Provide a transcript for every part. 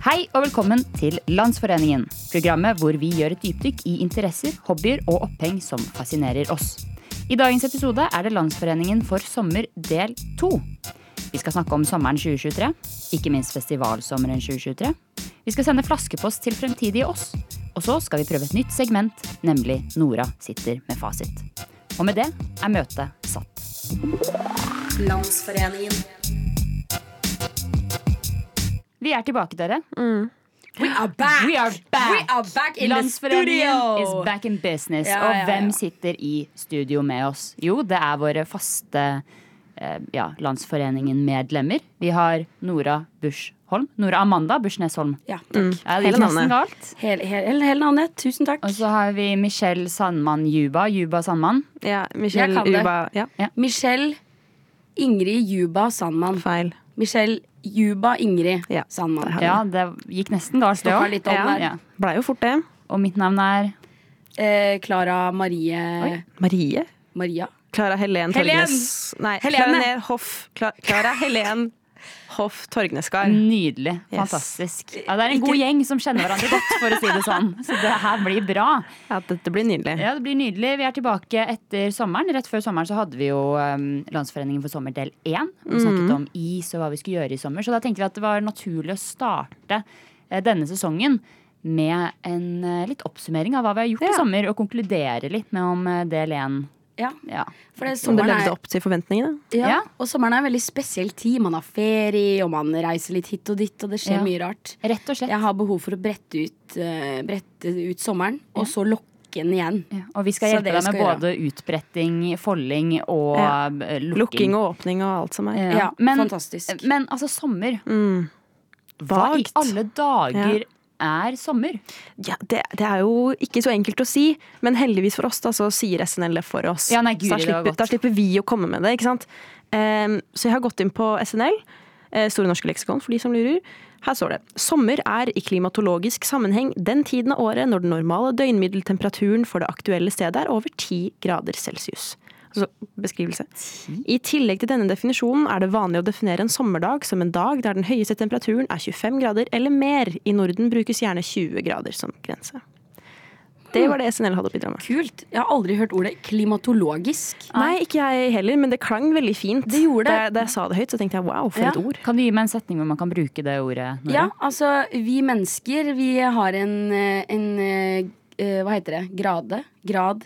Hei og velkommen til Landsforeningen, programmet hvor vi gjør et dypdykk i interesser, hobbyer og oppheng som fascinerer oss. I dagens episode er det Landsforeningen for sommer del to. Vi skal snakke om sommeren 2023, ikke minst festivalsommeren 2023. Vi skal sende flaskepost til fremtidige oss. Og så skal vi prøve et nytt segment, nemlig Nora sitter med fasit. Og med det er møtet satt. Landsforeningen. Vi er tilbake, dere. We are back! We are back. We are back in the Landsforeningen studio! is back in business. Ja, og ja, hvem sitter i studio med oss? Jo, det er våre faste eh, ja, Landsforeningen-medlemmer. Vi har Nora Busch-Holm. Nora Amanda Busch-Nesholm. Ja, takk. Ja, Hele navnet. galt. Hele, hele, hele navnet. Tusen takk. Og så har vi Michelle Sandmann Juba. Juba Sandmann. Ja, Michelle Juba. Ja, Michelle Ingrid Juba Sandmann. feil. Michelle Juba Ingrid Ja, Sandmann. det Ja, det gikk nesten galt, det òg. Ja. Blei jo fort det. Og mitt navn er Eh, Klara Marie Marie? Maria. Klara Helen Helen! Torgnes Nei, Helene! Hoff Klara Helen Hoff Torgneskar. nydelig. Yes. Fantastisk. Ja, det er en god gjeng som kjenner hverandre godt, for å si det sånn. Så det her blir bra. Ja, dette blir nydelig. Ja, det blir nydelig. Vi er tilbake etter sommeren. Rett før sommeren så hadde vi jo um, Landsforeningen for sommer del én. Vi snakket om is og hva vi skulle gjøre i sommer. Så da tenkte vi at det var naturlig å starte uh, denne sesongen med en uh, litt oppsummering av hva vi har gjort Ja. i sommer, og konkludere litt med om uh, del én. Ja, Ja. for det, Som det levde opp til forventningene. ja, Ja. og sommeren er en veldig spesiell tid. Man har ferie, og man reiser litt hit og dit, og det skjer Ja. mye rart. Rett og slett. Jeg har behov for å brette ut, uh, brette ut sommeren, og så lokke den igjen. Ja, Og vi skal hjelpe deg med gjøre. både utbretting, folding og Ja. eh, lukking. Lukking og åpning og alt som er. Ja. Ja, men, fantastisk. Men altså, sommer. Mm. Hva i alle dager er sommer? Ja, det, det er jo ikke så enkelt å si, men heldigvis for oss da, så sier SNL det for oss. Ja, nei, guri, så da det slipper, da slipper vi å komme med det. ikke sant? Um, så jeg har gått inn på SNL, eh, Store norske leksikon for de som lurer. Her står det sommer er i klimatologisk sammenheng den tiden av året når den normale døgnmiddeltemperaturen for det aktuelle stedet er over 10 grader celsius. Altså beskrivelse. I tillegg til denne definisjonen er det vanlig å definere en sommerdag som en dag der den høyeste temperaturen er 25 grader eller mer. I Norden brukes gjerne 20 grader som grense. Det var det SNL hadde å bidra med. Kult. Jeg har aldri hørt ordet klimatologisk. Nei, ikke jeg heller, men det klang veldig fint. Det gjorde det. Da, da jeg sa det høyt, så tenkte jeg wow, for Ja. et ord. Kan du gi meg en setning hvor man kan bruke det ordet? Nora? Ja, altså, vi mennesker, vi har en, eh, en eh, Hva heter det? Grade? Grad?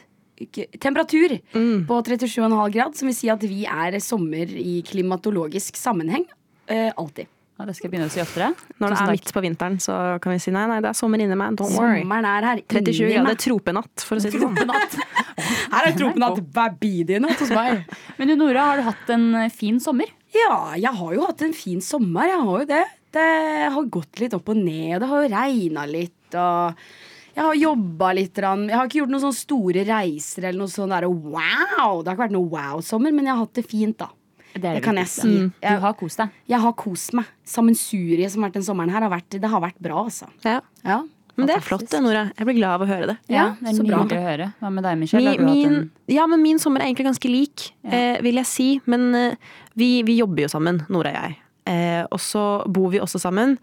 Temperatur Mm. på 37,5 grad, som vil si at vi er sommer i klimatologisk sammenheng. eh, alltid. Ja, det skal jeg begynne å si oftere. Når det er midt på vinteren, så kan vi si nei, nei, det er sommer inni meg. Don't worry. Sommeren er her 37 inni grader tropenatt, for å si det sånn. Her er tropenatt babynatt hos meg. Men du Nora, har du hatt en eh, fin sommer? Ja, jeg har jo hatt en fin sommer. Jeg har jo det. Det har gått litt opp og ned. Det har jo regna litt. Og jeg har jobba litt. Jeg har ikke gjort noen sånne store reiser eller noe sånn der wow. Det har ikke vært noe wow-sommer, men jeg har hatt det fint, da. Det, Det kan jeg si. Mm. Du har kost deg. jeg har kost meg. Sammensuriet som har vært den sommeren her, har vært, det har vært bra, altså. Ja. Ja. Men det er flott, det, Nora. Jeg blir glad av å høre det. Ja, det er så bra. å høre. Hva med deg, Michelle? Min, Har du hatt min, en ja, men min sommer er egentlig ganske lik, eh, vil jeg si. Men eh, vi, vi jobber jo sammen, Nora og jeg. Eh, og så bor vi også sammen.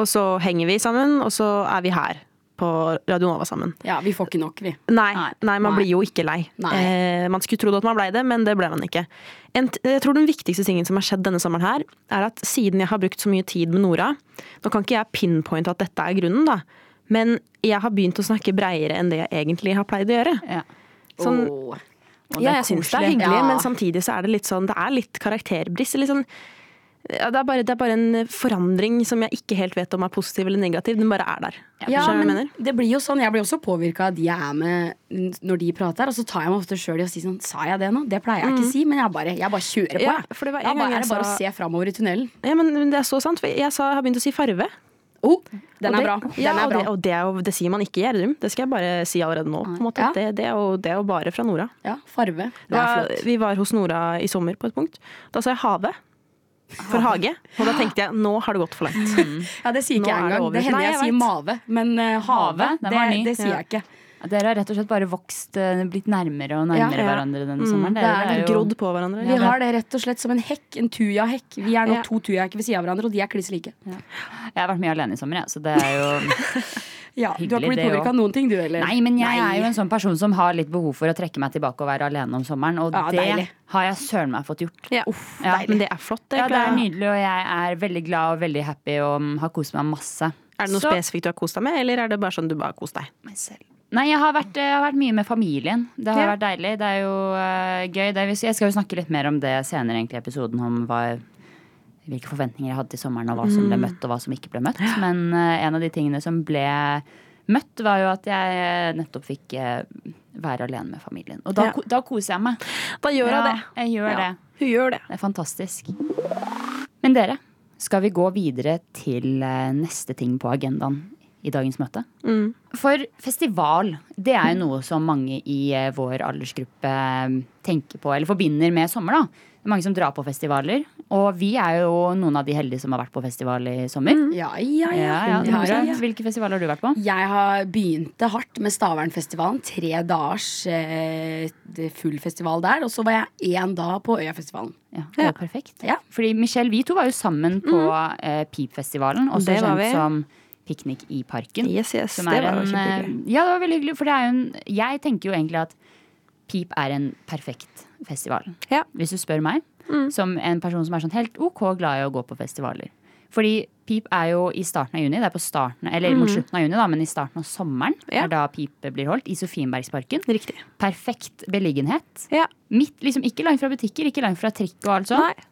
Og så henger vi sammen, og så er vi her på Radio Nova sammen. ja, vi får ikke nok, vi. Nei, Nei. nei man Nei. blir jo ikke lei. Eh, man skulle trodd at man blei det, men det ble man ikke. En, jeg tror den viktigste tingen som har skjedd denne sommeren her, er at siden jeg har brukt så mye tid med Nora Nå kan ikke jeg pinpointe at dette er grunnen, da. Men jeg har begynt å snakke breiere enn det jeg egentlig har pleid å gjøre. ja. Sånn, Åh. Ja, er jeg syns det er hyggelig, Ja. men samtidig så er det litt sånn Det er litt karakterbrist. Litt sånn, ja, det, er bare, det er bare en forandring som jeg ikke helt vet om er positiv eller negativ. Den bare er der. Ja, men det blir jo sånn, Jeg blir også påvirka av de jeg er med når de prater. Og så tar jeg meg ofte sjøl i å si sånn Sa jeg det nå? Det pleier jeg ikke å si, men jeg bare, jeg bare kjører på. Mm. Ja, for det var en gang bare, er det bare sa- å se framover i tunnelen. Ja, men det er så sant. For jeg sa, jeg har begynt å si farve. Oh, den er bra. Den ja, er og. Det, og det, er jo, det sier man ikke i Gjerdrum. Det skal jeg bare si allerede nå. Ja. Det, det, er jo, det er jo bare fra Nora. Ja, farve. Det er flott. vi var hos Nora i sommer på et punkt. Da sa jeg have. For hage. Og da tenkte jeg nå har det gått for langt. Ja, Det sier Nå ikke jeg engang. det Det hender Nei, jeg, jeg sier mave, men uh, have, det, det sier Ja. jeg ikke. Dere har rett og slett bare vokst, eh, blitt nærmere og nærmere Ja, ja. hverandre denne Mm, sommeren. det er det. jo- Grodd på hverandre. Vi har det rett og slett som en hekk. En tujahekk. Vi er nå Ja. to tujahekker ved siden av hverandre, og de er kliss like. Jeg har vært mye alene i sommer, jeg, så det er jo Ja, du har ikke blitt påvirka av noen ting, du heller? Nei, men jeg Nei. er jo en sånn person som har litt behov for å trekke meg tilbake og være alene om sommeren, og Ja, det deilig. har jeg søren meg fått gjort. Ja. uff, Ja. Men det er flott. Det, Ja, det er nydelig, og jeg er veldig glad og veldig happy og mm, har kost meg masse. Er det noe Så- spesifikt du har kost deg med, eller er det bare sånn du bare har kost deg? meg selv. Nei, jeg har, vært, jeg har vært mye med familien. Det har Ja. vært deilig. Det er jo uh, gøy. Det er, jeg skal jo snakke litt mer om det senere egentlig i episoden, om hva, hvilke forventninger jeg hadde til sommeren, og hva som ble møtt, og hva som ikke ble møtt. Men eh, en av de tingene som ble møtt, var jo at jeg nettopp fikk eh, være alene med familien. Og da, Ja. da koser jeg meg. Da gjør Ja, jeg det. Jeg gjør Ja. det. Hun gjør det. Det er fantastisk. Men dere, skal vi gå videre til eh, neste ting på agendaen i dagens møte? Mm. For festival, det er jo noe som mange i eh, vår aldersgruppe eh, tenker på, eller forbinder med sommer, da. Det er mange som drar på festivaler, og vi er jo noen av de heldige som har vært på festival i sommer. Ja, ja, ja. Ja, ja, ja. Hvilke festivaler har du vært på? Jeg har begynte hardt med Stavernfestivalen. Tre dagers eh, full festival der. Og så var jeg én dag på Øyafestivalen. Ja, det var perfekt. Ja. Fordi Michelle, vi to var jo sammen på eh, Pipfestivalen, også kjent vi. som Piknik i parken. Yes, yes. Det var en, kjempehyggelig. eh, Ja, det var veldig hyggelig. For det er jo en Jeg tenker jo egentlig at Pip er en perfekt festival. Ja. Hvis du spør meg. Som en person som er sånn helt ok glad i å gå på festivaler. Fordi Pip er jo i starten av juni, det er på starten, eller mot slutten av juni, da, men i starten av sommeren. Ja. er da Pip blir holdt. I Sofienbergsparken. Riktig. Perfekt beliggenhet. Ja. Midt, liksom Ikke langt fra butikker, ikke langt fra trikk og alt sånt. Nei.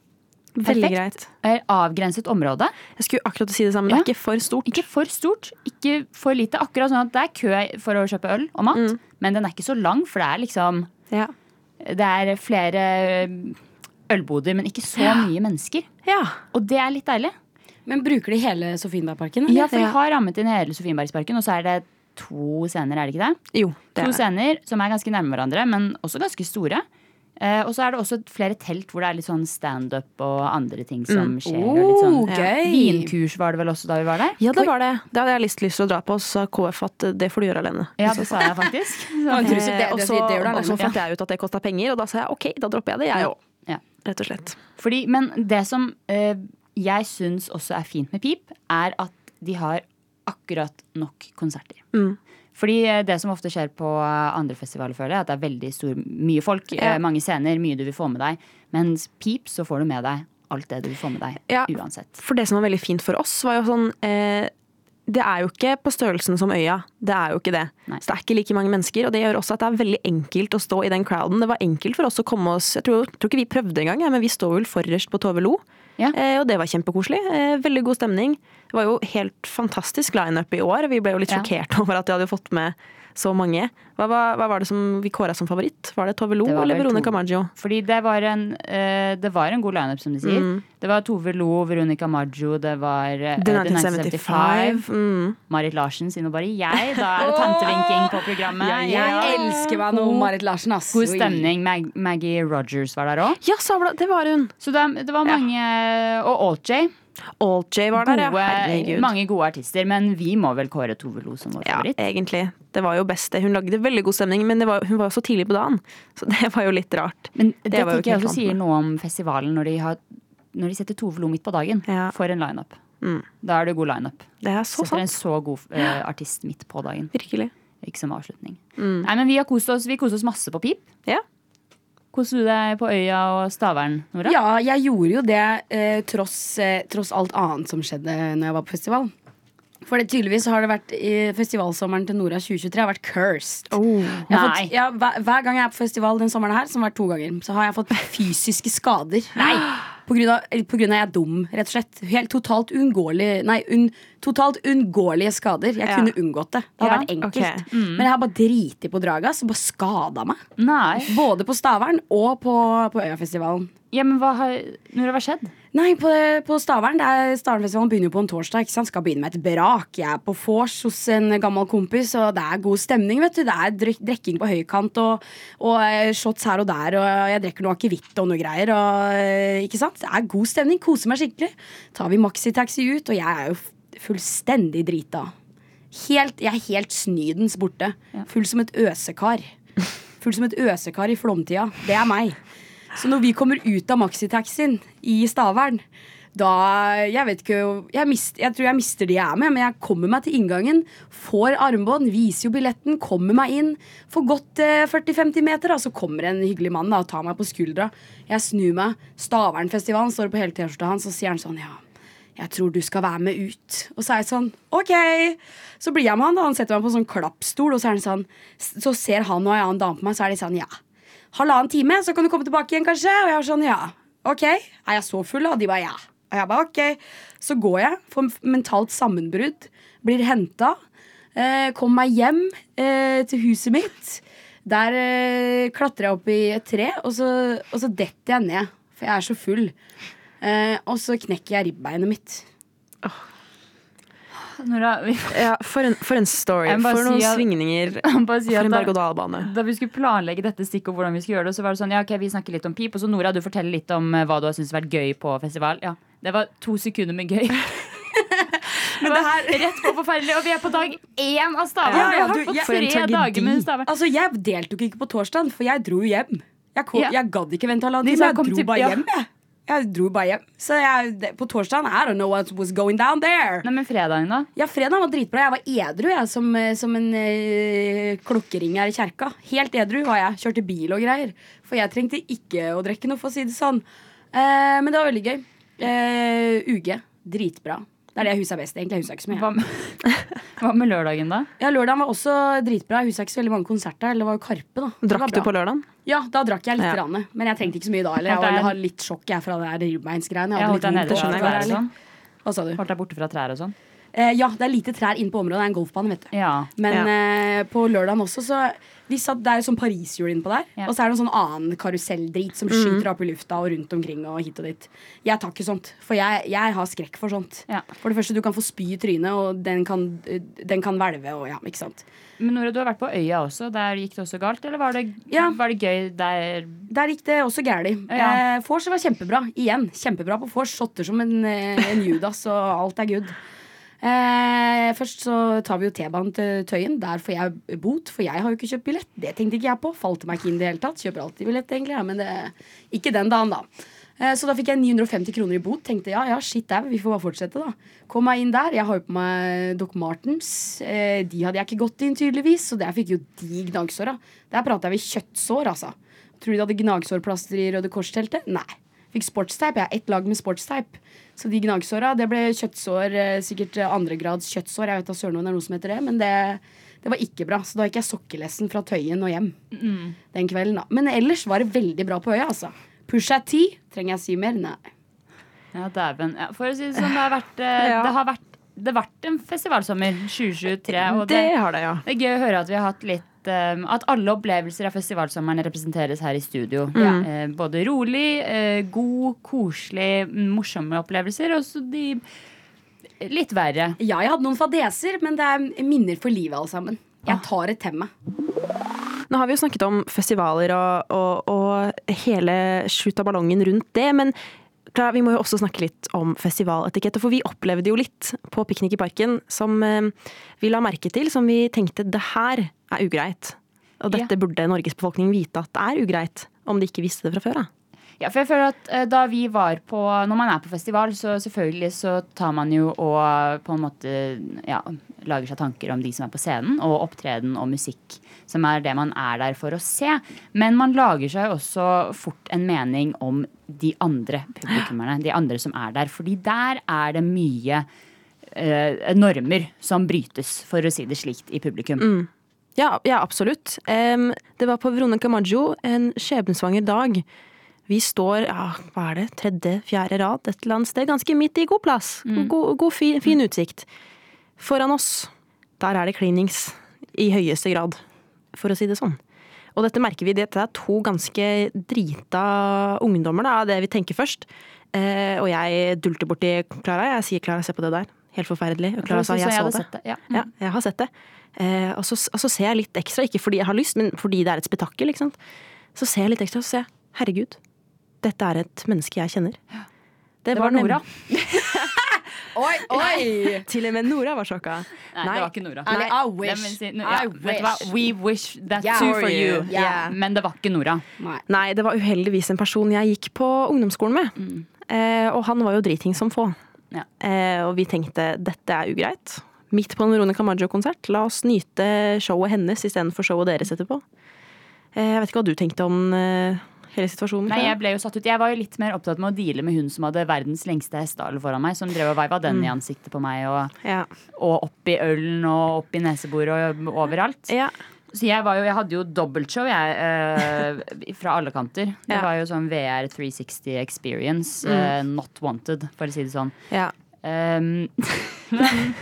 Veldig Perfekt. greit. Avgrenset område. Jeg skulle akkurat si det samme. Det er ikke for stort. Ikke for stort, ikke for lite. Akkurat sånn at det er kø for å kjøpe øl og mat, Mm. men den er ikke så lang, for det er liksom Ja. Det er flere ølboder, men ikke så mye mennesker. ja. Og det er litt deilig. Men bruker de hele Sofienbergparken? Ja, for vi har rammet inn hele Sofienbergsparken, og så er det to scener, er det ikke det? Jo, det To er scener som er ganske nærme hverandre, men også ganske store. Eh, og så er det også flere telt hvor det er litt sånn standup og andre ting som skjer. og litt Oh, sånn gøy! Vinkurs var det vel også da vi var der? Ja, det var det. Det hadde jeg lyst, lyst til å dra på, så sa KF at eh, det får du gjøre alene. Ja, det sa jeg faktisk. Ja, det- Eh, og så og fant jeg ut at det kosta penger, og da sa jeg ok, da dropper jeg det, jeg òg. Ja. Rett og slett. Fordi, men det som eh, jeg syns også er fint med Pip, er at de har akkurat nok konserter. Mm. Fordi eh, det som ofte skjer på eh, andre festivaler, føler jeg, at det er veldig stor, mye folk, Ja. eh, mange scener, mye du vil få med deg. Mens Pip, så får du med deg alt det du vil få med deg, Ja. uansett. For det som var veldig fint for oss, var jo sånn eh, Det er jo ikke på størrelsen som Øya. Det er jo ikke det. Nei. Så det er ikke like mange mennesker, og det gjør også at det er veldig enkelt å stå i den crowden. Det var enkelt for oss å komme oss Jeg tror, tror ikke vi prøvde engang, men vi står vel forrest på Tove Lo. Ja. Eh, og det var kjempekoselig. Eh, veldig god stemning. Det var jo helt fantastisk lineup i år. Vi ble jo litt Ja. sjokkert over at de hadde fått med så mange. Hva, hva, hva var det som vi kåra som favoritt? Var det Tove Lo Det eller Veronica. Maggio? Fordi det var en, uh, det var en god lineup, som de sier. Mm. Det var Tove Lo, Veronica Maggio, det var uh, The The 1975. Mm. Marit Larsen sier nå bare jeg. Da er det tantevinking på programmet. Ja, ja. Jeg elsker meg noe Marit Larsen, ass. God stemning. Mag Maggie Rogers var der òg. Ja, det var hun! Så det, det var mange Og Alt-J. Alt-J var der. Gode, ja. mange gode artister. Men vi må vel kåre Tove Lo som vår Ja, favoritt. egentlig. Det var jo best det. Hun lagde veldig god stemning, men det var, hun var jo så tidlig på dagen. Så det var jo litt rart. Men det, Det tenker jeg også sier noe om festivalen når de, har, når de setter Tove Lo midt på dagen. Ja. For en lineup. Mm. Da er det god lineup. Det er så Setter en så god uh, artist midt på dagen. Virkelig. Ikke som avslutning. Mm. Nei, men Vi har kost oss Vi koste oss masse på Pip. Ja. Koste du deg på Øya og Stavern, Nora? Ja, jeg gjorde jo det eh, tross, eh, tross alt annet som skjedde når jeg var på festival. For det, tydeligvis har det vært i festivalsommeren til Nora 2023 har vært cursed. Oh. Jeg har fått, ja, hver, hver gang jeg er på festival den sommeren her, som har vært to ganger, så har jeg fått fysiske skader. Nei! På grunn av, på grunn av jeg er dum, rett og slett. Helt totalt uunngåelig Nei, un, totalt unngåelige skader. Jeg Ja. kunne unngått det. Det hadde Ja, vært enkelt. ok. Men jeg har bare driti på draget, så bare skada meg. Nei. Både på Stavern og på, på Øyafestivalen. Ja, men hva har hva skjedd? Nei, på, på Stavern er, Stavernfestivalen begynner jo på en torsdag. Ikke sant? Skal begynne med et brak. Jeg er på vors hos en gammel kompis, og det er god stemning. vet du Det er drek drikking på høykant og, og eh, shots her og der, og jeg drikker noe akevitt og noe greier. Og, eh, ikke sant? Det er god stemning. Koser meg skikkelig. Tar vi maxitaxi ut, og jeg er jo fullstendig drita. Helt, jeg er helt snydens borte. Full som et øsekar. Full som et øsekar i flomtida. Det er meg. Så når vi kommer ut av maxitaxien i Stavern, da Jeg vet ikke jeg, mist, jeg tror jeg mister de jeg er med, men jeg kommer meg til inngangen. Får armbånd, viser jo billetten, kommer meg inn. Får gått eh, 40-50 meter, da, så kommer en hyggelig mann da, og tar meg på skuldra. Jeg snur meg. Stavernfestivalen står på hele T-skjorta hans, og sier han sånn Ja, jeg tror du skal være med ut. Og så er jeg sånn OK. Så blir jeg med han, da. Han setter meg på en sånn klappstol, og så er han sånn Så ser han og en annen dame på meg, så er de sånn Ja. Halvannen time, så kan du komme tilbake igjen, kanskje? Og jeg var sånn Ja. OK. Er jeg så full? Og de bare ja. Og jeg bare OK. Så går jeg, får mentalt sammenbrudd, blir henta. Eh, kommer meg hjem eh, til huset mitt. Der eh, klatrer jeg opp i et tre, og så, og så detter jeg ned. For jeg er så full. Eh, og så knekker jeg ribbeinet mitt. Nora, vi Ja, for en, for en story. For noen si at- svingninger. si For en da, berg-og-dal-bane. da vi skulle planlegge dette stikket og hvordan vi skulle gjøre det, så var det sånn, ja ok, vi snakker litt om pip, og så Nora, du forteller litt om eh, hva du har syntes har vært gøy på festival. Ja, det var to sekunder med gøy. Men det her Rett på forferdelig, og vi er på dag én av Stavern. Ja, ja, du, jeg- tre dager med Stavern. Altså, Jeg deltok ikke på torsdag, for jeg dro jo hjem. Jeg, kom, Ja. jeg gadd ikke vente halvannen time. Jeg dro bare hjem. Jeg. Jeg dro bare hjem. Så jeg, på torsdagen I don't know what was going down there. Nei, men fredagen, da? Ja, Fredagen var dritbra. Jeg var edru jeg, som, eh, som en eh, klokkeringer i kjerka. Helt edru var jeg. Kjørte bil og greier. For jeg trengte ikke å drikke noe, for å si det sånn. Eh, men det var veldig gøy. Eh, UG. Dritbra. Det er det jeg husker best. egentlig. Jeg husker ikke så mye. Hva med, hva med lørdagen, da? Ja, Lørdagen var også dritbra. Jeg husker ikke så veldig mange konserter. Eller det var jo Karpe, da. Drakk du på lørdagen? Ja, da drakk jeg litt, Ja. Rane, men jeg trengte ikke så mye da. heller. jeg deg- litt sjokk jeg, fra det der ribbeinsgreiene. Jeg Jeg holdt deg hadde nede litt fra vondt trær og sånn. Hva sa du? Holdt deg borte fra trær og sånn. Eh, ja, det er lite trær inne på området. Det er en golfbane, vet du. Ja. Men eh, på lørdagen også, så vi satt, Det er jo sånn Parishjul innpå der. Ja. Og så er det en sånn annen karuselldrit som skyter opp i lufta og rundt omkring og hit og dit. Jeg tar ikke sånt, for jeg, jeg har skrekk for sånt. Ja. For det første, du kan få spy i trynet, og den kan, den kan hvelve og ja, ikke sant. Men Nora, du har vært på Øya også. Der gikk det også galt? Eller var det, Ja. var det gøy der? Der gikk det også gærent. Ja. Eh, Vors var kjempebra. Igjen, kjempebra på vors. Shotter som en, eh, en Judas, og alt er good. Eh, først så tar vi jo T-banen til Tøyen. Der får jeg bot, for jeg har jo ikke kjøpt billett. Det tenkte ikke jeg på. Falt meg ikke inn i det hele tatt. Kjøper alltid billett, egentlig, ja, men det, ikke den dagen, da. Eh, så da fikk jeg 950 kroner i bot. Tenkte ja, ja, shit dau, vi får bare fortsette, da. Kom meg inn der. Jeg har jo på meg Doc Martens. Eh, de hadde jeg ikke gått inn, tydeligvis, så der fikk jo de gnagsåra. Der prata vi kjøttsår, altså. Tror du de hadde gnagsårplaster i Røde Kors-teltet? Nei. Fikk sportsteip. Jeg har ett lag med sportsteip. Så de gnagsåra, det ble kjøttsår, eh, sikkert eh, andregrads kjøttsår. Jeg vet da søren om det er noe som heter det, men det, det var ikke bra. Så da gikk jeg sokkelessen fra Tøyen og hjem den kvelden, da. Men ellers var det veldig bra på øya, altså. Pusha T, trenger jeg si mer? Nei. Ja, dæven. Ja, for å si det sånn, det har vært, eh, Ja. det har vært, det har vært en festivalsommer 2023. Og Det det, har det, ja. det er gøy å høre at vi har hatt litt eh, At alle opplevelser av festivalsommeren representeres her i studio. Mm. Uh, både rolig, uh, god, koselig, morsomme opplevelser, og så de litt verre. Ja, jeg hadde noen fadeser, men det er minner for livet, alle sammen. Jeg tar et temme. Nå har vi jo snakket om festivaler og, og, og hele slutt av ballongen rundt det, men Klara, vi må jo også snakke litt om festivaletikette, for vi opplevde jo litt på Piknik i parken som eh, vi la merke til, som vi tenkte det her er ugreit. Og dette burde Norges befolkning vite at det er ugreit, om de ikke visste det fra før av. Ja, for jeg føler at eh, da vi var på Når man er på festival, så selvfølgelig så tar man jo og på en måte ja, lager seg tanker om de som er på scenen, og opptreden og musikk, som er det man er der for å se. Men man lager seg også fort en mening om de andre publikummerne, de andre som er der. Fordi der er det mye eh, normer som brytes, for å si det slikt, i publikum. Ja, ja absolutt. Um, det var på Veronica Maggio en skjebnesvanger dag. Vi står ja, hva er det, tredje, fjerde rad et eller annet sted, ganske midt i god plass. God, god fin, fin utsikt. Foran oss, der er det klinings i høyeste grad, for å si det sånn. Og dette merker vi, dette er to ganske drita ungdommer, da, det vi tenker først. Eh, og jeg dulter borti Klara. Jeg sier Klara, se på det der. Helt forferdelig. Og Klara sa jeg så det. det. Ja. Ja, jeg har sett det. Eh, og, så, og så ser jeg litt ekstra, ikke fordi jeg har lyst, men fordi det er et spetakkel. ikke sant? Så ser jeg litt ekstra, og så ser jeg herregud, dette er et menneske jeg kjenner. Det var var Nora. oi, oi! Til og med Nora var sjokka. Nei, det var ikke Nora. Nei, I wish. Si- no, I ja, vet wish. We wish that Yeah. too for you. Yeah. Men det var ikke Nora. Nei. Nei, det var uheldigvis en person jeg gikk på ungdomsskolen med. Eh, og han var jo driting som få. Ja. Eh, og vi tenkte dette er ugreit. Midt på en Veronica Maggio-konsert. La oss nyte showet hennes istedenfor showet deres etterpå. Eh, jeg vet ikke hva du tenkte om eh, hele situasjonen. Nei, jeg ble jo satt ut Jeg var jo litt mer opptatt med å deale med hun som hadde verdens lengste hestehale foran meg, som drev og veiva den i ansiktet på meg, og, ja. og opp i ølen og opp i neseboret og overalt. ja. Så jeg, var jo, jeg hadde jo dobbeltshow, jeg, eh, fra alle kanter. Det Ja. var jo sånn VR 360 experience, eh, not wanted, for å si det sånn. ja. Um, men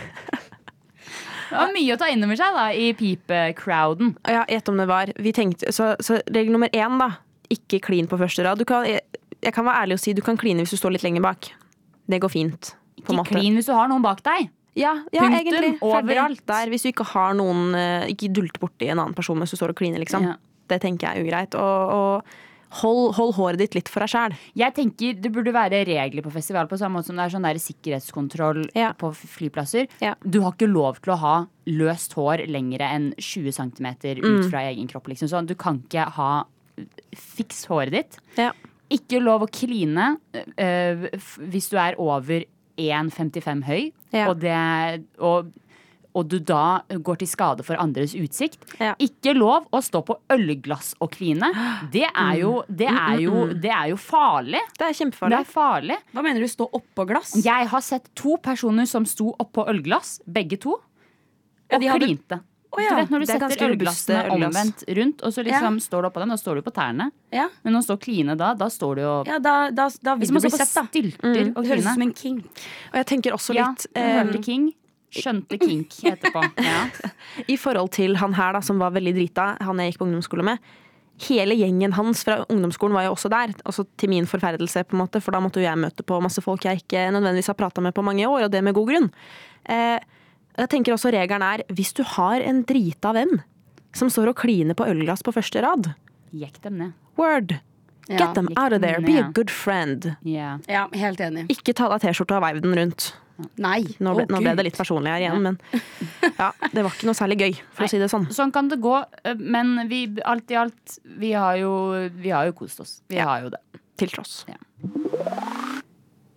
det var mye å ta innover seg da, i pipe-crowden. Ja, gjett om det var. Vi tenkte, så, så regel nummer én, da. Ikke klin på første rad. Du kan, jeg, jeg kan være ærlig og si du kan kline hvis du står litt lenger bak. Det går fint. På Ikke klin hvis du har noen bak deg. Ja, ja Punktum. egentlig. Overalt. Der, hvis du ikke har noen eh, Ikke dulter borti en annen person mens du står og kliner, liksom. Ja. Det tenker jeg er ugreit. Og, og hold, hold håret ditt litt for deg sjæl. Jeg tenker Det burde være regler på festival, på samme måte som det er sånn der sikkerhetskontroll Ja. på flyplasser. Ja. Du har ikke lov til å ha løst hår lengre enn 20 cm ut Mm. fra egen kropp. Liksom. Sånn, du kan ikke ha Fiks håret ditt. Ja. Ikke lov å kline øh, hvis du er over 1,55 høy, Ja. og, det, og, og du da går til skade for andres utsikt. Ja. Ikke lov å stå på ølglass og kline. Det er jo, det er jo, det er jo farlig. Det er Det kjempefarlig. er farlig. Hva mener du, stå oppå glass? Jeg har sett to personer som sto oppå ølglass, begge to, Ja, og de hadde- klinte. ja. Du vet når du Det er setter ølglassene omvendt rundt, og så liksom står du oppå den, da står du på tærne. Ja, Men å stå kline da, da står du jo ja da, da, da vil du man bli sett, da. Mm. og Det høres ut som en kink. Og jeg tenker også litt ja, eh, hørte King. Skjønte kink etterpå. Ja. i forhold til han her da, som var veldig drita, han jeg gikk på ungdomsskole med. Hele gjengen hans fra ungdomsskolen var jo også der, også til min forferdelse, på en måte, for da måtte jo jeg møte på masse folk jeg ikke nødvendigvis har prata med på mange år, og det med god grunn. Eh, jeg tenker også regelen er hvis du har en drita venn som står og kliner på ølglass på første rad, Jekk dem ned. word! Ja. Get them out of there. Be a good friend. Ja. Ja, helt enig. Ikke ta deg T-skjorta og veiv den rundt. Nei. Nå ble, oh, nå ble det litt personlig her igjen, men ja, det var ikke noe særlig gøy, for Nei. å si det sånn. Sånn kan det gå, men vi, alt i alt, vi har jo, vi har jo kost oss. Vi har jo det. Til tross.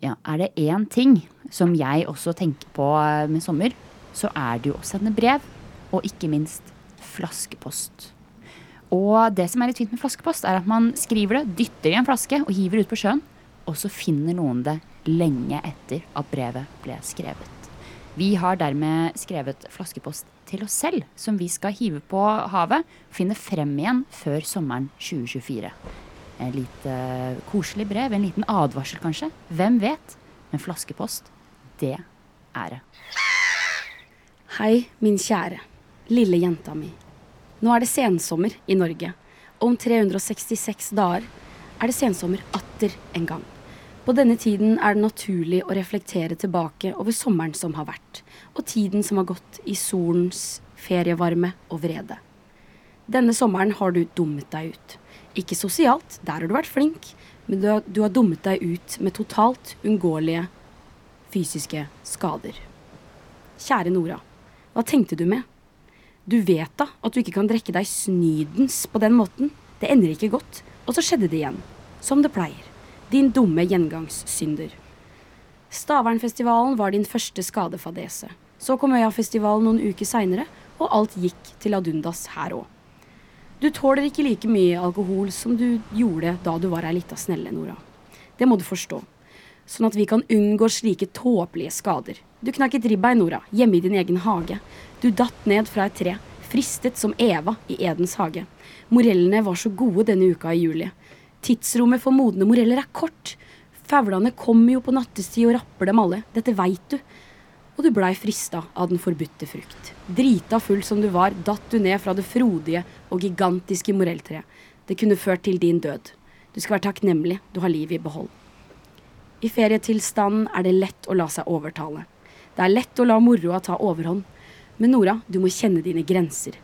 Ja, er det én ting som jeg også tenker på eh, med sommer, så er det jo å sende brev, og ikke minst flaskepost. Og det som er litt fint med flaskepost, er at man skriver det, dytter i en flaske og hiver ut på sjøen, og så finner noen det lenge etter at brevet ble skrevet. Vi har dermed skrevet flaskepost til oss selv, som vi skal hive på havet finne frem igjen før sommeren 2024. En lite koselig brev, en liten advarsel kanskje. Hvem vet? Men flaskepost, det er det. Hei, min kjære. Lille jenta mi. Nå er det sensommer i Norge. Og om 366 dager er det sensommer atter en gang. På denne tiden er det naturlig å reflektere tilbake over sommeren som har vært, og tiden som har gått i solens ferievarme og vrede. Denne sommeren har du dummet deg ut. Ikke sosialt, der har du vært flink, men du har, du har dummet deg ut med totalt unngåelige fysiske skader. Kjære Nora, hva tenkte du med? Du vet da at du ikke kan drikke deg snydens på den måten. Det ender ikke godt. Og så skjedde det igjen. Som det pleier. Din dumme gjengangssynder. Stavernfestivalen var din første skadefadese. Så kom Øyafestivalen noen uker seinere, og alt gikk til adundas her òg. Du tåler ikke like mye alkohol som du gjorde da du var ei lita snelle, Nora. Det må du forstå. Sånn at vi kan unngå slike tåpelige skader. Du knakk et ribbein, Nora, hjemme i din egen hage. Du datt ned fra et tre, fristet som Eva i Edens hage. Morellene var så gode denne uka i juli. Tidsrommet for modne moreller er kort. Faulene kommer jo på nattestid og rapper dem alle. Dette veit du. Og du blei frista av den forbudte frukt. Drita full som du var, datt du ned fra det frodige og gigantiske morelltreet. Det kunne ført til din død. Du skal være takknemlig du har livet i behold. I ferietilstanden er det lett å la seg overtale. Det er lett å la moroa ta overhånd. Men Nora, du må kjenne dine grenser.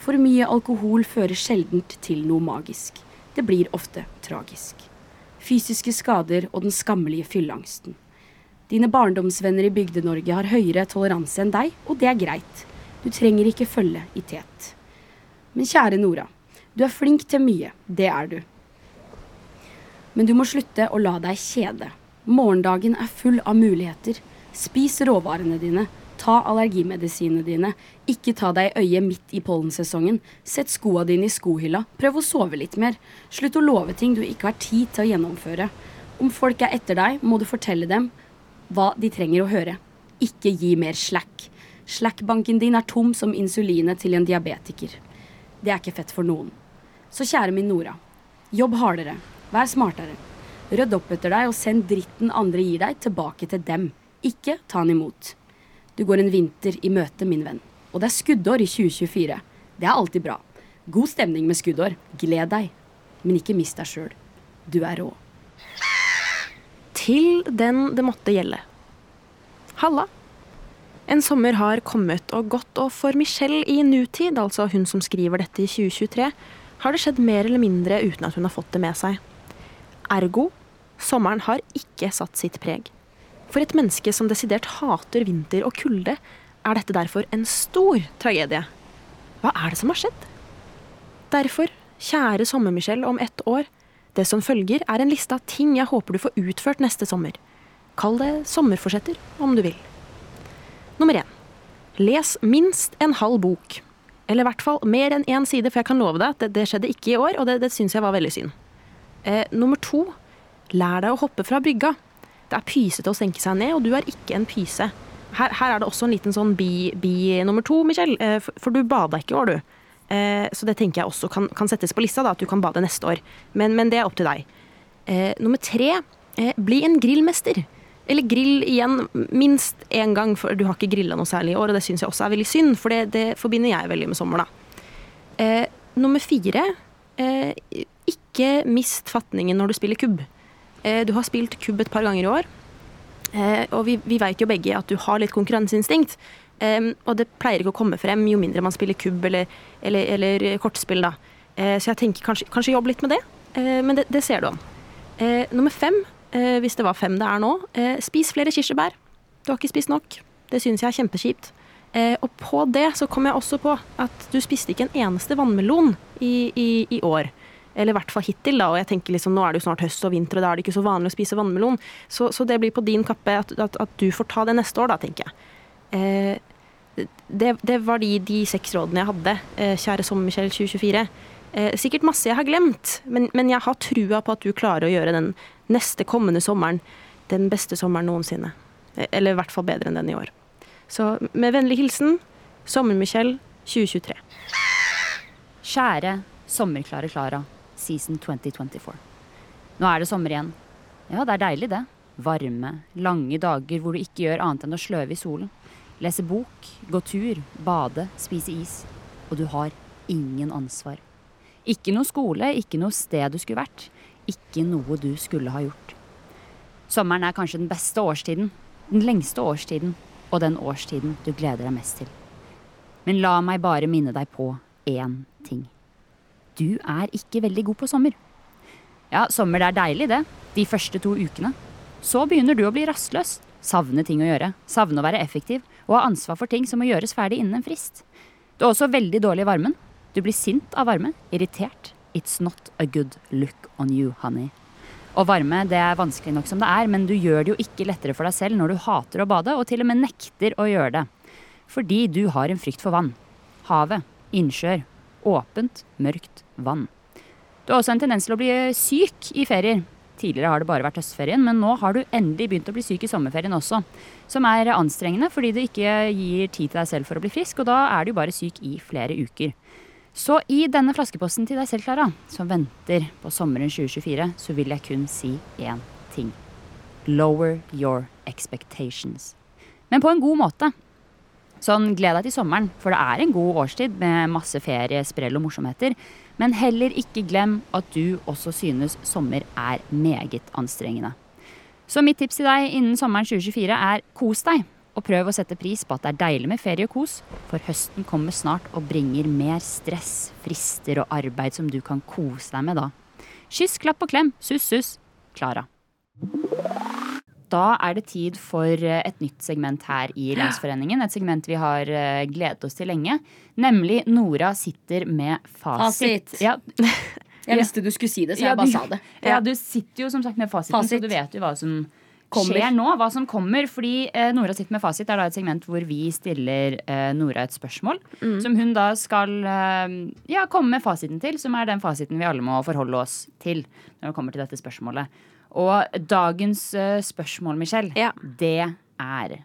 For mye alkohol fører sjeldent til noe magisk. Det blir ofte tragisk. Fysiske skader og den skammelige fylleangsten. Dine barndomsvenner i Bygde-Norge har høyere toleranse enn deg, og det er greit. Du trenger ikke følge i tet. Men kjære Nora, du er flink til mye. Det er du. Men du må slutte å la deg kjede. Morgendagen er full av muligheter. Spis råvarene dine. Ta allergimedisinene dine. Ikke ta deg i øyet midt i pollensesongen. Sett skoa dine i skohylla. Prøv å sove litt mer. Slutt å love ting du ikke har tid til å gjennomføre. Om folk er etter deg, må du fortelle dem hva de trenger å høre. Ikke gi mer slack. Slack-banken din er tom som insulinet til en diabetiker. Det er ikke fett for noen. Så kjære min Nora. Jobb hardere. Vær smartere. Rødd opp etter deg og send dritten andre gir deg, tilbake til dem. Ikke ta han imot. Du går en vinter i møte, min venn. Og det er skuddår i 2024. Det er alltid bra. God stemning med skuddår. Gled deg. Men ikke mist deg sjøl. Du er rå. Til den det måtte gjelde. Halla. En sommer har kommet og gått, og for Michelle i nutid, altså hun som skriver dette i 2023, har det skjedd mer eller mindre uten at hun har fått det med seg. Ergo sommeren har ikke satt sitt preg. For et menneske som desidert hater vinter og kulde, er dette derfor en stor tragedie. Hva er det som har skjedd? Derfor, kjære Sommer-Michelle om ett år, det som følger er en liste av ting jeg håper du får utført neste sommer. Kall det sommerforsetter, om du vil. Nummer én. Les minst en halv bok. Eller i hvert fall mer enn én side, for jeg kan love deg at det, det skjedde ikke i år, og det, det syns jeg var veldig synd. Eh, nummer to. Lær deg å hoppe fra brygga. Det er pysete å senke seg ned, og du er ikke en pyse. Her, her er det også en liten sånn bi, bi nummer to, Michelle, eh, for, for, du bada ikke i år, du. Eh, så det tenker jeg også kan, kan, settes på lista, da, at du kan bade neste år. Men, men det er opp til deg. Eh, nummer tre, eh, bli en grillmester. Eller grill igjen minst én gang, for du har ikke grilla noe særlig i år, og det syns jeg også er veldig synd, for det, det, forbinder jeg veldig med sommer, da. Eh, nummer fire, eh, ikke mist fatningen når du spiller kubb. Eh, du har spilt kubb et par ganger i år, eh, og vi, vi veit jo begge at du har litt konkurranseinstinkt. Og det pleier ikke å komme frem jo mindre man spiller kubb eller, eller, eller kortspill. da. Uh, så jeg tenker kanskje, kanskje jobb litt med det, men det, det, ser du. Uh, nummer fem, hvis det var fem det er nå, spis flere kirsebær. Du har ikke spist nok. Det syns jeg er kjempekjipt. og på det så kom jeg også på at du spiste ikke en eneste vannmelon i, i, i år. Eller i hvert fall hittil, da. Og jeg tenker liksom, nå er det jo snart høst og vinter, og da er det ikke så vanlig å spise vannmelon. Så, så det blir på din kappe at, at, at, du får ta det neste år, da, tenker jeg. Eh, det, det, var de, de, seks rådene jeg hadde, eh, kjære Sommer-Michelle 2024. Eh, sikkert masse jeg har glemt, men, men, jeg har trua på at du klarer å gjøre den neste kommende sommeren den beste sommeren noensinne. Eh, eller i hvert fall bedre enn den i år. Så med vennlig hilsen Sommer-Michelle 2023. Kjære sommerklare Klara season 2024. Nå er det sommer igjen. Ja, det er deilig, det. Varme, lange dager hvor du ikke gjør annet enn å sløve i solen. Lese bok, gå tur, bade, spise is. Og du har ingen ansvar. Ikke noe skole, ikke noe sted du skulle vært. Ikke noe du skulle ha gjort. Sommeren er kanskje den beste årstiden. Den lengste årstiden. Og den årstiden du gleder deg mest til. Men la meg bare minne deg på én ting du er ikke veldig god på sommer. Ja, sommer det er deilig, det. De første to ukene. Så begynner du å bli rastløs. Savne ting å gjøre. Savne å være effektiv. Og ha ansvar for ting som må gjøres ferdig innen en frist. Du er også veldig dårlig i varmen. Du blir sint av varme. Irritert. It's not a good look on you, honey. Og varme det er vanskelig nok som det er, men du gjør det jo ikke lettere for deg selv når du hater å bade, og til og med nekter å gjøre det. Fordi du har en frykt for vann. Havet. Innsjøer. Åpent, mørkt vann. Du har også en tendens til å bli syk i ferier. Tidligere har det bare vært høstferien, men nå har du endelig begynt å bli syk i sommerferien også. Som er anstrengende fordi du ikke gir tid til deg selv for å bli frisk, og da er du bare syk i flere uker. Så i denne flaskeposten til deg selv, Klara, som venter på sommeren 2024, så vil jeg kun si én ting. Lower your expectations. Men på en god måte. Sånn, gled deg til sommeren, for det er en god årstid med masse ferie, sprell og morsomheter. Men heller ikke glem at du også synes sommer er meget anstrengende. Så mitt tips til deg innen sommeren 2024 er kos deg. Og prøv å sette pris på at det er deilig med ferie og kos, for høsten kommer snart og bringer mer stress, frister og arbeid som du kan kose deg med da. Kyss, klapp og klem. Suss, suss. Klara. Da er det tid for eh, et nytt segment her i Landsforeningen. Et segment vi har eh, gledet oss til lenge. Nemlig Nora sitter med fasit. Fasit. Ja, Jeg visste du skulle si det, så ja, jeg bare du, sa det. Ja, du sitter jo som sagt med fasiten, Fasit. så du vet jo hva som Kommer. skjer nå. Hva som kommer. Fordi eh, Nora sitter med fasit er da et segment hvor vi stiller Nora et spørsmål. Mm. Som hun da skal ja, komme med fasiten til, som er den fasiten vi alle må forholde oss til når det kommer til dette spørsmålet. Og dagens eh, spørsmål, Michelle, Ja. det er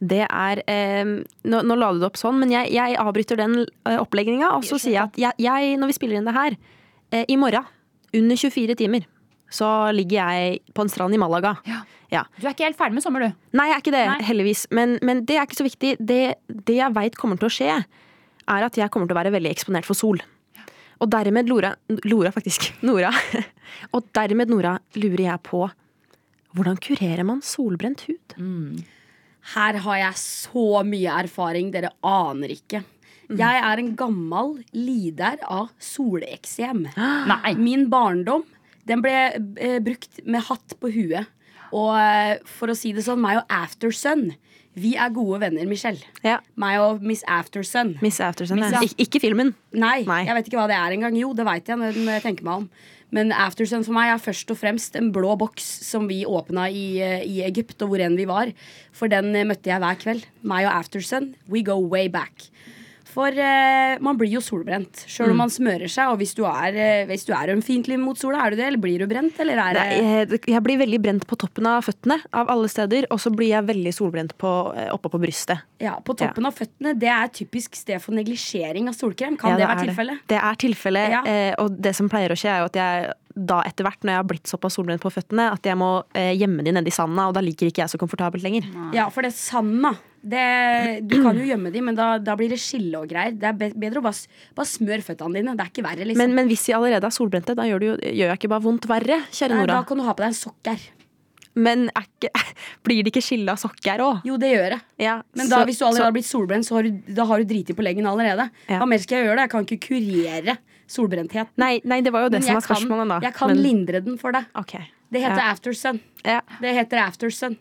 Det er eh, nå, nå la du det opp sånn, men jeg, jeg avbryter den eh, opplegginga. Og så sier jeg at jeg, jeg, når vi spiller inn det her, eh, i morgen, under 24 timer, så ligger jeg på en strand i Malaga. Ja. Ja. Du er ikke helt ferdig med sommer, du. Nei, jeg er ikke det, Nei. heldigvis. Men, men det er ikke så viktig. Det, det jeg veit kommer til å skje, er at jeg kommer til å være veldig eksponert for sol. Og dermed, Lora, Lora faktisk, Nora. Og dermed, Nora, lurer jeg på hvordan kurerer man solbrent hud? Her har jeg så mye erfaring, dere aner ikke. Jeg er en gammel lider av soleksem. Nei. Min barndom den ble eh, brukt med hatt på huet. Og eh, for å si det sånn, meg og Aftersun, vi er gode venner, Michelle. Ja. Meg og Miss Aftersun. Miss Aftersun. Miss- ja. Ik ikke filmen. Nei, Nei. jeg vet ikke hva det er engang. Jo, det veit jeg når jeg tenker meg om. Men Aftersun for meg er først og fremst en blå boks som vi åpna i, eh, i Egypt, og hvor enn vi var. For den eh, møtte jeg hver kveld. Meg og Aftersun, we go way back. For eh, man blir jo solbrent sjøl Mm. om man smører seg. Og hvis du er, eh, hvis du er ømfintlig mot sola, er du det? Eller blir du brent? Eller er det Nei, jeg, jeg blir veldig brent på toppen av føttene, av alle steder. Og så blir jeg veldig solbrent på, oppe på brystet. Ja, På toppen av føttene. Det er typisk sted for neglisjering av solkrem. Kan Ja, det det være tilfellet? Det er tilfellet. Ja. Eh, og det som pleier å skje, er jo at jeg da etter hvert, når jeg har blitt såpass solbrent på føttene, at jeg må eh, gjemme de nedi sanda, og da liker ikke jeg så komfortabelt lenger. Ja, for det sanda det, Du kan jo gjemme de, men da, da blir det skille og greier. Det er bedre å bare, bare smøre føttene dine. Det er ikke verre, liksom. Men, men hvis vi allerede er solbrente, da gjør, det jeg ikke bare vondt verre, kjære Nei, Nora. da kan du ha på deg en sokk her. Men ikke, blir det ikke skille av sokker òg? Jo, det gjør det. Ja, Men da, så- hvis du allerede så- har blitt solbrent, så har du, da har du driti på leggen allerede. Ja. Hva mer skal jeg gjøre? da? Jeg kan ikke kurere solbrenthet. Nei, nei, det var jo det Men som var spørsmålet, kan, da. jeg kan Men- lindre den for deg. Okay. Det heter Ja. aftersun. Ja. Det heter aftersun.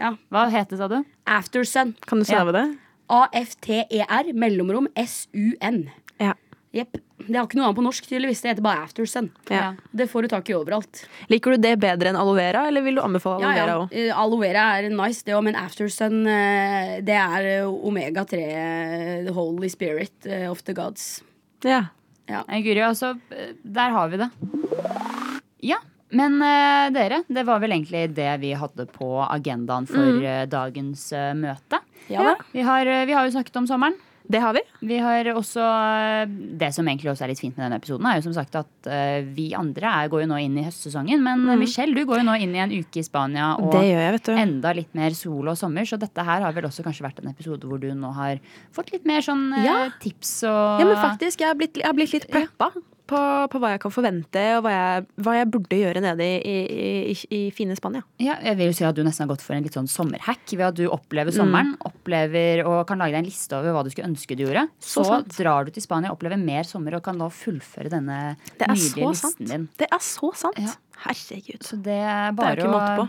Ja. Hva het det, sa du? Aftersun. Kan du stave det? A-F-T-E-R, mellomrom S-U-N. Ja. Jepp. Det har ikke noe annet på norsk, tydeligvis. Det heter bare aftersun. Ja. Det får du tak i overalt. Liker du det bedre enn aloe vera, eller vil du anbefale aloe vera òg? Eh, Aloe vera er nice, det òg, men aftersun eh, det er eh, omega-3, eh, the holy spirit of the gods. Ja. ja. Guri, altså, der har vi det. Ja, men uh, dere, det var vel egentlig det vi hadde på agendaen for eh, dagens uh, møte. Ja ja. Vi har, vi har jo snakket om sommeren. Det har vi. Vi har også Det som egentlig også er litt fint med denne episoden, er jo som sagt at vi andre er, går jo nå inn i høstsesongen. Men mm. Michelle, du går jo nå inn i en uke i Spania og jeg, vet du. enda litt mer sol og sommer. Så dette her har vel også kanskje vært en episode hvor du nå har fått litt mer sånn Ja. tips og Ja, men faktisk, jeg har blitt, jeg har blitt litt preppa på, på hva jeg kan forvente, og hva jeg, hva jeg burde gjøre nede i, i, i, i fine Spania. Ja, jeg vil jo si at du nesten har gått for en litt sånn sommerhack. Ved at du opplever Mm. sommeren, opplever og kan lage deg en liste over hva du skulle ønske du gjorde. Så Så, drar du til Spania, opplever mer sommer og kan da fullføre denne nydelige listen sant. din. Det er så sant. Ja. Herregud. Så det er Det er bare ikke måte på.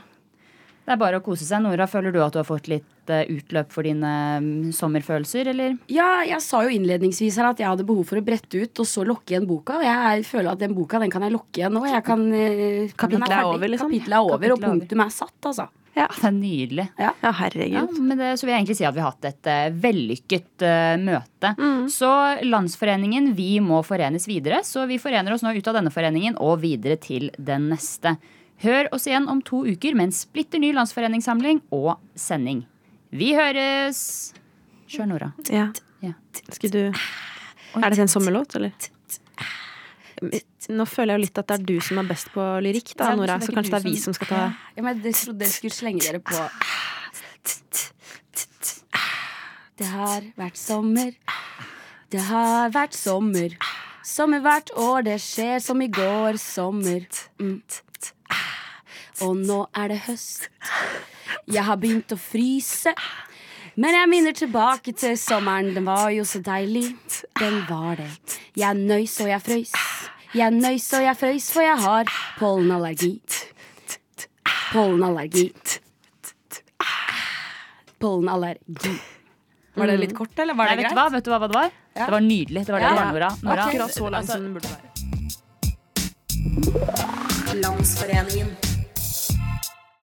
det er bare å kose seg. Nora, føler du at du har fått litt eh, utløp for dine mm, sommerfølelser, eller? Ja, jeg sa jo innledningsvis her at jeg hadde behov for å brette ut og så lokke igjen boka. Og jeg føler at den boka den kan jeg lokke igjen nå. Jeg kan, eh, Kapitlet er over, liksom. Kapitlet er over, Kapitlet og punktum er satt, altså. Ja. Det er nydelig. ja, Ja, herregud. men det, så vil jeg egentlig si at vi har hatt et uh, vellykket uh, møte. Mm. Så Landsforeningen, vi må forenes videre. Så vi forener oss nå ut av denne foreningen og videre til den neste. Hør oss igjen om to uker med en splitter ny landsforeningssamling og sending. Vi høres! Kjør, Nora. Ja. Ja. Skal du Er dette en sommerlåt, eller? Nå føler jeg jo litt at det er du som er best på lyrikk, da, Nora. så det kanskje det er vi som- som skal ta Ja, men Jeg trodde dere skulle slenge dere på Det har vært sommer. Det har vært sommer. Sommer hvert år, det skjer som i går sommer. Mm. Og nå er det høst. Jeg har begynt å fryse. Men jeg minner tilbake til sommeren. Den var jo så deilig. Den var det. Jeg nøys og jeg frøys. Jeg nøys og jeg frøys, for jeg har pollenallergi. Pollenallergi. pollenallergi. Var det litt kort, eller var Nei, det vet du greit? hva? Vet du hva det var? Ja. Det var nydelig. Det var det Ja. det var, Nora. Nora. Akkurat så langt som den burde være. Landsforeningen